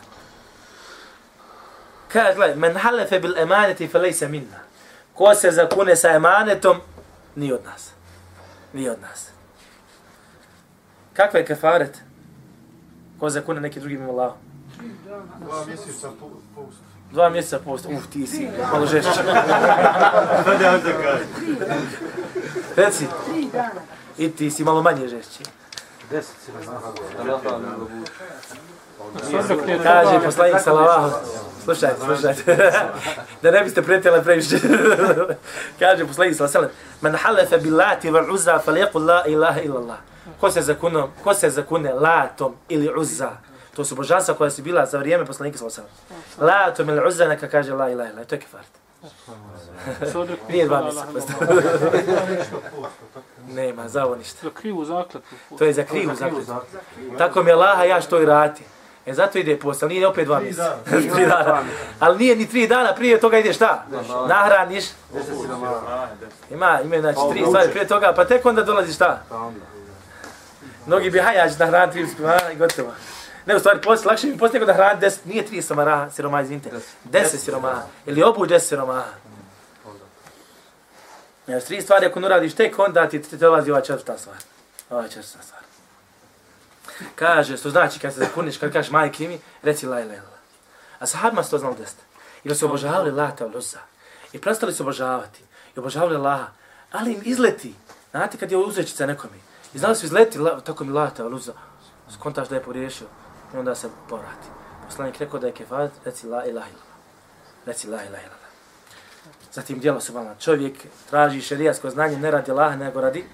Kaže, gledaj, men halefe bil emaneti fe lejse minna. Ko se zakune sa emanetom, ni od nas. Ni od nas. Kakva je kefaret? Ko zakune neki drugi mimo Allahom? Dva mjeseca po- post. Dva mjeseca post. Uf, ti si malo žešće. Sad ja da kažem. Reci. I ti si malo manje žešći. Deset si nije Kaže poslanik sallallahu Slušajte, slušajte. da ne biste pretjeli previše. Kaže poslanik sallallahu Man halefe billati wal uzza falyaqul la ilaha illa Allah. Ko se zakune, ko se zakune latom ili uzza. To su božanstva koja su bila za vrijeme poslanika sallallahu Latom ili uzza neka kaže la ilaha illa. To je kefart. Nije dva mjeseca. Nema, za ovo ništa. Za krivu zakletvu. To je za krivu zakletvu. Tako mi je Allaha ja što i rati. E zato ide ali nije opet dva mjeseca. tri dana. Ali nije ni tri dana, prije toga ide šta? Nahraniš. Ima, ima znači tri stvari prije toga, pa tek onda dolazi šta? Pa. Mnogi bi hajač da hrani tri i gotovo. Ne, u stvari, posle, lakše mi poslije da hrani deset, nije tri siromaha, siromaha, izvinite. Deset siromaha. Ili obuć deset siromaha. Ja, tri stvari ako ne uradiš tek, onda ti ti dolazi ova četvrta stvar. Ova četvrta stvar. Kaže, što znači kad se zakuniš, kad kažeš majke mi, reci la ilaha illallah. A sahabima su to znali desiti. Ili su obožavali Lata u Luza. I prestali su obožavati. I obožavali Laha. Ali im izleti. Znate kad je uzrećica nekomi. I znali su izleti, la, tako mi Lata u Luza. Skontaš da je pogriješio. I onda se povrati. Poslanik rekao da je kefat, reci la ilaha illallah. Reci la ilaha illallah. Zatim djelo su vama. Čovjek traži šerijasko znanje, ne radi Allaha, nego radi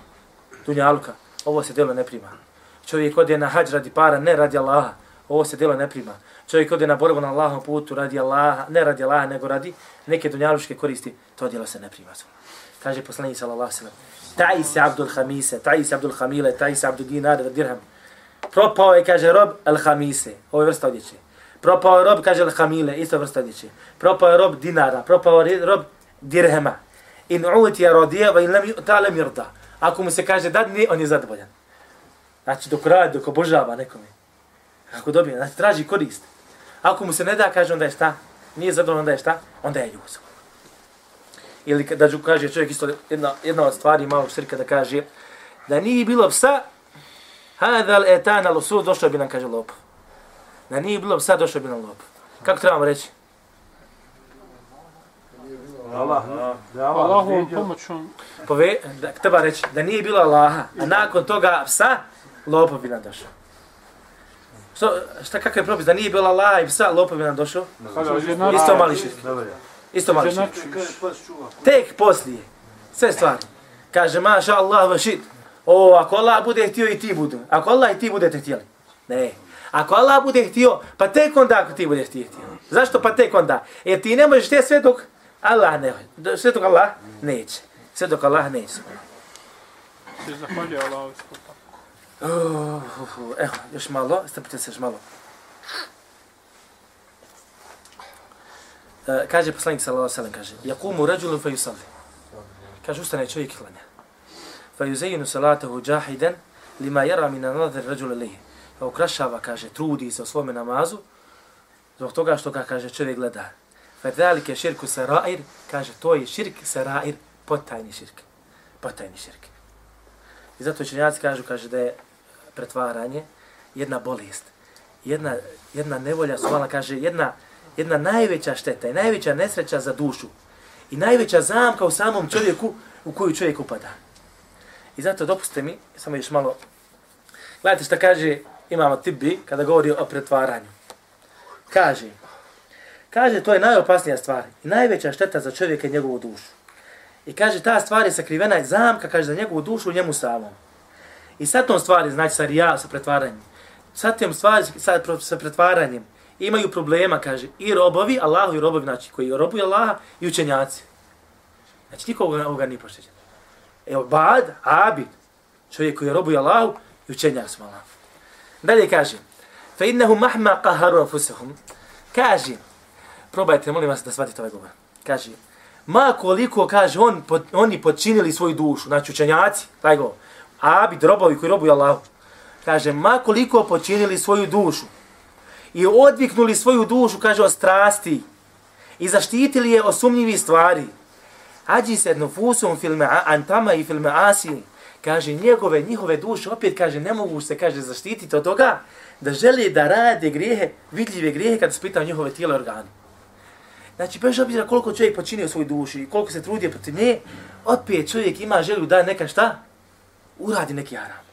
dunjaluka. Ovo se djelo ne prima. Čovjek ode na hađ radi para, ne radi Allaha. Ovo se djelo ne prima. Čovjek ode na borbu na Allahom putu radi Allaha, ne radi Allaha, nego radi neke dunjaluške koristi. To djelo se ne prima. Kaže poslanik sallallahu sallam. ve Ta'i se Abdul Hamise, ta'i se Abdul Hamile, ta'i se Abdul Dinar Dirham. Propao je, kaže rob, al Hamise. Ovo je vrsta odjeće. Propao je rob, kaže al Hamile, isto vrsta odjeće. Propao je rob dinara, propao je rob dirhema. In uti je va in lam ta lem. Ako mu se kaže dadni, on je zadovoljan. Znači dok radi, dok obožava nekome. Ako dobije, znači traži korist. Ako mu se ne da, kaže onda je šta? Nije zadovoljan, onda je šta? Onda je ljuz. Ili da ću kaže čovjek isto jedna, jedna od stvari malo širka da kaže da nije bilo psa, hadal etana lusu, došao bi nam, kaže lop. Da nije bilo psa, došao bi nam lop. Kako trebamo reći? Allah, da Allah Allahovom vidio. pomoćom Pove, da, treba reći da nije bilo Allaha, a nakon toga psa, lopov bi nam došao. Što, šta, kakav je propis? Da nije bilo Allaha i psa, lopov bi nam došao? Isto mali širk. Isto mali širk. Tek poslije, sve stvari. Kaže, maša Allah vašit. O, ako Allah bude htio i ti budu. Ako Allah i ti budete htjeli. Ne. Ako Allah bude htio, pa tek onda ako ti bude htio. Zašto pa tek onda? Jer ti ne možeš te sve dok Allah ne hoće. Sve dok Allah neće. Sve dok Allah neće. Se zahvaljuje Allah. Uh, uh, uh, evo, još malo, strpite se još malo. E, kaže poslanik sallallahu alejhi ve sellem kaže: "Yaqumu rajulun fa yusalli." Kaže ustane čovjek i klanja. Fa yuzayyinu salatahu jahidan lima yara min an-nadhar rajul ilayhi. Pa ukrašava, kaže, trudi se u svome namazu zbog toga što ga kaže čovjek gleda. Fa zalika shirku sarair, kaže to je širk sarair, potajni širk. Potajni širk. I zato učenjaci kažu, kaže da je pretvaranje jedna bolest, jedna, jedna nevolja, svala kaže, jedna, jedna najveća šteta i najveća nesreća za dušu i najveća zamka u samom čovjeku u koju čovjek upada. I zato dopustite mi, samo još malo, gledajte šta kaže imamo Tibi kada govori o pretvaranju. Kaže, kaže to je najopasnija stvar i najveća šteta za čovjeka i njegovu dušu. I kaže, ta stvar je sakrivena i zamka, kaže, za njegovu dušu u njemu samom. I sa tom stvari, znači sa rija, sa pretvaranjem, sa tom stvari, sa, sa pretvaranjem, imaju problema, kaže, i robovi, Allahu i robovi, znači, koji robuju Allaha i učenjaci. Znači, nikoga ovoga nije pošteđen. Evo, bad, abid, čovjek koji robuje Allahu i učenjak smo Allah. Dalje kaže, fe innehu mahma qaharu anfusahum. Kaže, probajte, molim vas da shvatite ovaj govor. Kaže, ma koliko, kaže, on, pod, oni počinili svoju dušu, znači učenjaci, taj govor, abid, robovi koji robuju Allahu. Kaže, ma koliko počinili svoju dušu i odviknuli svoju dušu, kaže, od strasti i zaštitili je od sumnjivih stvari. Ađi se nufusum filme antama i filme asi. Kaže, njegove, njihove duše, opet kaže, ne mogu se, kaže, zaštititi od toga da želi da rade grijehe, vidljive grijehe kada se njihove tijela organe. Znači, bez obzira koliko čovjek počinio svoju dušu i koliko se trudio protiv nje, opet čovjek ima želju da neka šta? Uradi neki haram.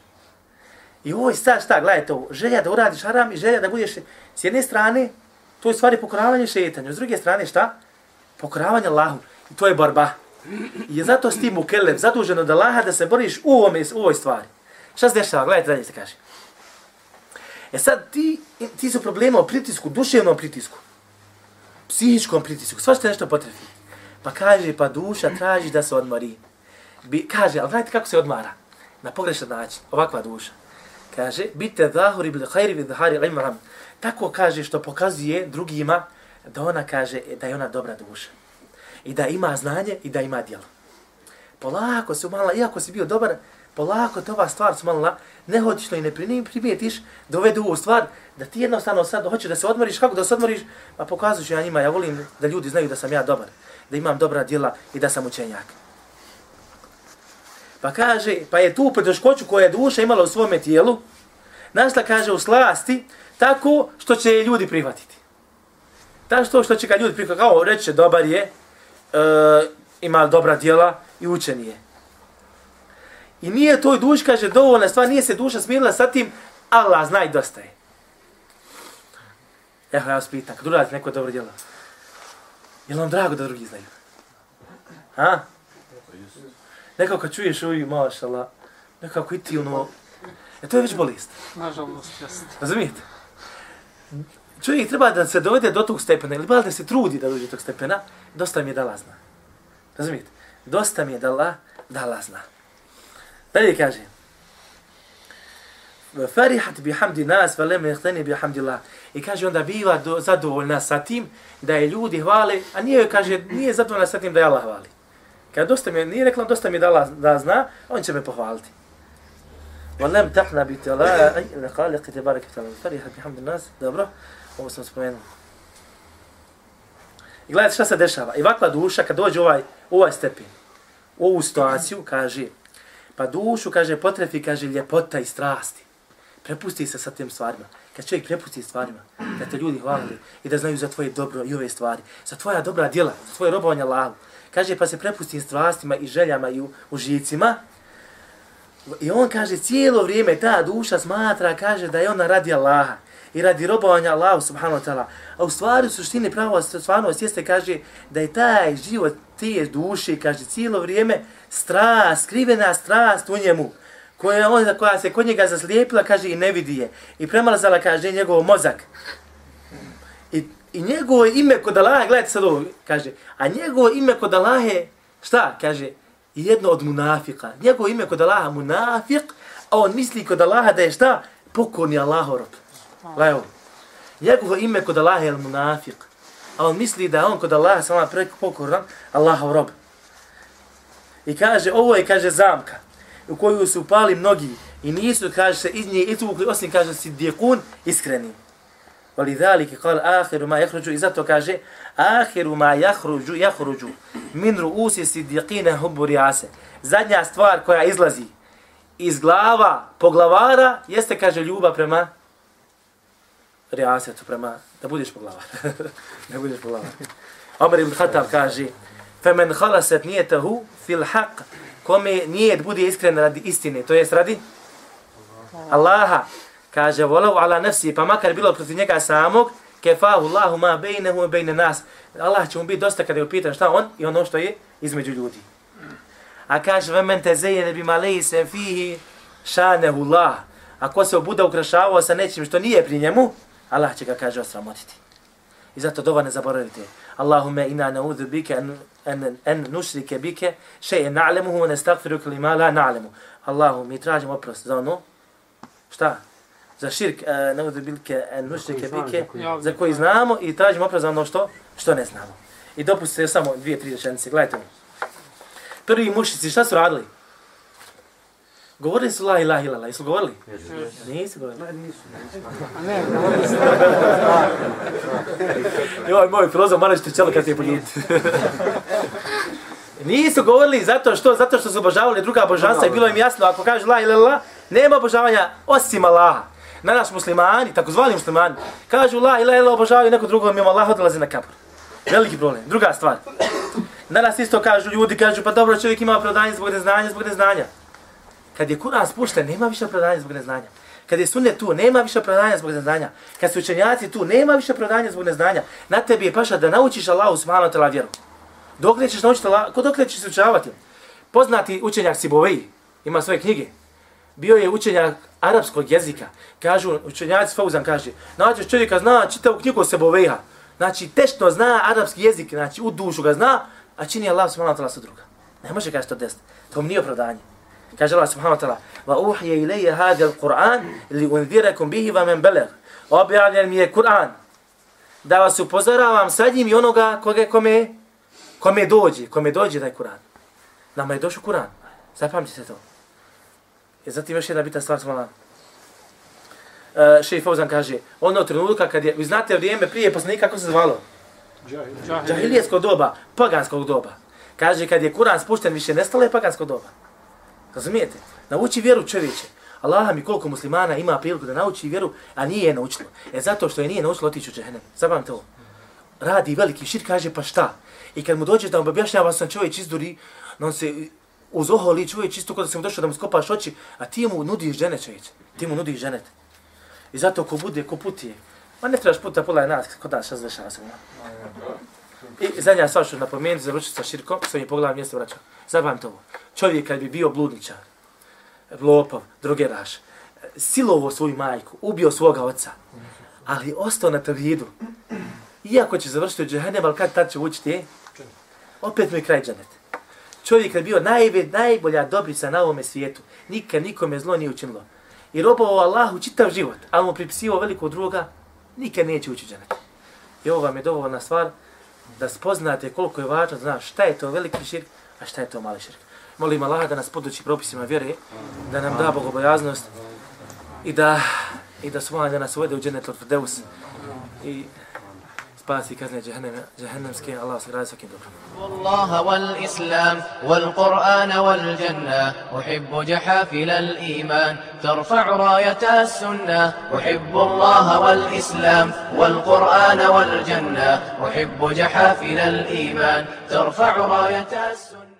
I ovo je sad šta, gledajte ovo, želja da uradiš haram i želja da budeš s jedne strane, to je stvari pokoravanje šetanju, s druge strane šta? Pokoravanje Allahu. I to je borba. I je zato s tim mukelem zaduženo zadužen od Allaha da se boriš u, ovome, u ovoj stvari. Šta se dešava? Gledajte dalje se kaže. E sad ti, ti su problema o pritisku, duševnom pritisku, psihičkom pritisku, svašta nešto potrebi. Pa kaže, pa duša traži da se odmori. Bi, kaže, ali gledajte kako se odmara. Na pogrešan način, ovakva duša. Kaže, bite zahuri bil hajri vid zahari imram. tako kaže što pokazuje drugima da ona kaže da je ona dobra duša. I da ima znanje i da ima djelo. Polako se umala, iako si bio dobar, polako te ova stvar smalila, to i ne primijetiš, dovedu ovu stvar, da ti jednostavno sad hoćeš da se odmoriš, kako da se odmoriš, pa pokazuš ja njima, ja volim da ljudi znaju da sam ja dobar, da imam dobra djela i da sam učenjak. Pa kaže, pa je tu poteškoću koja je duša imala u svome tijelu, našla, kaže, u slasti, tako što će je ljudi prihvatiti. Tako što, što će ga ljudi prihvatiti, kao reće, dobar je, e, ima dobra djela i učen je. I nije toj duši, kaže, dovoljna stvar, nije se duša smirila sa tim, Allah zna i dosta je. Evo, ja vas pitan, kad uradite neko dobro djelo, je li vam drago da drugi znaju? Ha? Nekako kad čuješ ovi, mašala, nekako i ti ono, e to je već bolest. Nažalost, jeste. Razumijete? Čovjek treba da se dovede do tog stepena, ili da se trudi da dođe do tog stepena, dosta mi je da la zna. Razumijete? Dosta mi je da la, da la zna. Dalje kaže, Farihat bi hamdi nas, va lem nehtani bi hamdi Allah. I kaže onda biva do, zadovoljna sa tim da je ljudi hvale, a nije kaže, nije zadovoljna sa tim da je Allah hvali. Kad dosta mi je, nije rekla dosta mi je da Allah da zna, on će me pohvaliti. Wa lem taqna bi tala, aj, ne kali, qite barek tala. Farihat bi hamdi nas, dobro, ovo sam spomenuo. I gledajte šta se dešava. I ovakva duša, kad dođe ovaj, ovaj stepen, u ovu situaciju, kaže, pa dušu, kaže, potrefi, kaže, ljepota i strasti. Prepusti se sa tim stvarima. Kad čovjek prepusti stvarima, da te ljudi hvalili i da znaju za tvoje dobro i ove stvari, za tvoja dobra djela, za tvoje robovanje Allahu. Kaže, pa se prepusti strastima i željama i užicima. I on kaže, cijelo vrijeme ta duša smatra, kaže da je ona radi Allaha i radi robovanja Allahu subhanahu wa ta'ala. A u stvari, u suštini pravo stvarnost jeste, kaže, da je taj život te duše, kaže, cijelo vrijeme strast, skrivena strast u njemu, koja, on, koja se kod njega zaslijepila, kaže, i ne vidi je. I premalazala, kaže, njegov mozak. I, i njegovo ime kod Allaha, gledajte sad ovo, kaže, a njegovo ime kod Allaha, šta, kaže, jedno od munafika. Njegovo ime kod Allaha munafik, a on misli kod Allaha da je šta, pokorni Allahorop. Gledaj ovo. Njegovo ime kod Allaha je munafik, a on misli da on kod Allaha sama preko pokoran Allahov rob. I kaže, ovo je, kaže, zamka u koju su upali mnogi i nisu, kaže se, iz nje izvukli, osim, kaže, si dijekun iskreni. Vali dhalike, kal, ahiru ma jahruđu, i zato kaže, ahiru ma jahruđu, jahruđu, min ruusi si dijekine hubu rijase. Zadnja stvar koja izlazi iz glava poglavara, jeste, kaže, ljubav prema rijasetu, prema, da budeš poglavar. da budeš poglavar. Omer ibn Khattab kaže, فمن خلصت نيته في الحق kome nijet bude iskren radi istine, to jest radi Allaha, kaže, volau ala nafsi, pa makar bilo protiv njega samog, kefahu Allahu ma bejnehu i bejne nas. Allah će mu biti dosta kada je upitan šta on i ono što je između ljudi. A kaže, vemen te zejene bi maleji se fihi šanehu Allah. Ako se obuda ukrašavao sa nečim što nije pri njemu, Allah će ga, kaže, osramotiti. I zato dova ne zaboravite. Allahume ina naudhu bike an, an, en nušrike bike še'e na'lemuhu ne stakfiru klima la na'lemu. Allahu, mi tražimo oprost za ono. Šta? Za širk, uh, naudhu bike an nusrike bike, za koji znamo i tražimo oprost za ono što, što ne znamo. I dopustite samo dvije, tri rečenice. Gledajte ovo. Prvi mušici, šta su radili? Govorili su la ilaha illallah, jesu govorili? Nisu govorili. Ne, nisu. Ne. Joj, moj filozof, malo ćete čelo kad se poljuti. Nisu govorili zato što zato što su obožavali druga božanstva i bilo im jasno ako kažu la ilaha illallah, nema obožavanja osim Allaha. Na nas muslimani, takozvani muslimani, kažu la ilaha illa obožavaju neko drugo mimo Allaha odlaze na kabur. Veliki problem. Druga stvar. Danas isto kažu ljudi, kažu pa dobro čovjek ima opravdanje zbog neznanja, zbog neznanja. Kad je Kur'an spušten, nema više opravdanja zbog neznanja. Kad je sunnet tu, nema više opravdanja zbog neznanja. Kad su učenjaci tu, nema više opravdanja zbog neznanja. Na tebi je paša da naučiš Allahu subhanahu wa ta'ala vjeru. Dok ćeš naučiti Allah, ko dok ćeš se učavati? Poznati učenjak Siboveji, ima svoje knjige. Bio je učenjak arapskog jezika. Kažu, učenjaci Fauzan kaže, nađeš čovjeka zna čitavu knjigu se boveha. Znači, tečno zna arapski jezik, znači u dušu ga zna, a čini Allah subhanahu wa ta'ala sa druga. Ne može kaži to desiti. To mi nije opravdanje. Kaže Allah subhanahu wa ta'ala, wa uhije ilaje hada al-Qur'an li unzirakum bihi wa men beleg. objavljen mi je Kur'an. Da vas upozoravam sa njim i onoga koga, kome, kome dođe, kome dođe taj Kur'an. Nama je došao Kur'an. Zapamtite to. I zatim još jedna bitna stvar svala. Uh, Šeji Fauzan kaže, ono trenutka kad je, vi znate vrijeme prije poslanika kako se zvalo? Džahilijetsko doba, paganskog doba. Kaže, kad je Kur'an spušten, više nestalo je pagansko doba. Razumijete? Nauči vjeru čovječe. Allah mi koliko muslimana ima priliku da nauči vjeru, a nije je naučilo. E zato što je nije naučilo otići u džehennem. Zabavim to. Radi veliki šir, kaže pa šta? I kad mu dođe da vam objašnjava sam čovjek izduri, on se uz oholi čovjek čisto kada se mu došao da mu skopaš oči, a ti mu nudiš žene čovječ. Ti mu nudiš žene. I zato ko bude, ko putije, ma ne trebaš puta pola nas, kod nas, šta se dešava se. I zadnja stvar što napomenuti, završiti sa širkom, s ovim pogledom mjesto vraća. Zabavim to. Čovjek kad bi bio bludničar, lopov, drogeraš, silovo svoju majku, ubio svoga oca, ali ostao na vidu. Iako će završiti u džahennem, ali kad tad će učiti, opet mu je kraj džanet. Čovjek je bio najve, najbolja dobrica na ovome svijetu. Nikad nikome zlo nije učinilo. I robovao Allahu čitav život, ali mu pripisivo veliko druga, nikad neće ući dženet. I ovo vam je dovoljna stvar da spoznate koliko je važno, znaš šta je to veliki širk, a šta je to mali širk. Molim Allah da nas podući propisima vjere, da nam da bogobojaznost i da i da svoj da nas uvede u dženet od Deus i spasi kazne džehennemske, Allah se radi svakim dobrom. الله والإسلام والقرآن والجنة أحب جحافل الإيمان. ترفع راية السنة أحب الله والإسلام والقرآن والجنة أحب جحافل الإيمان. ترفع راية السنة.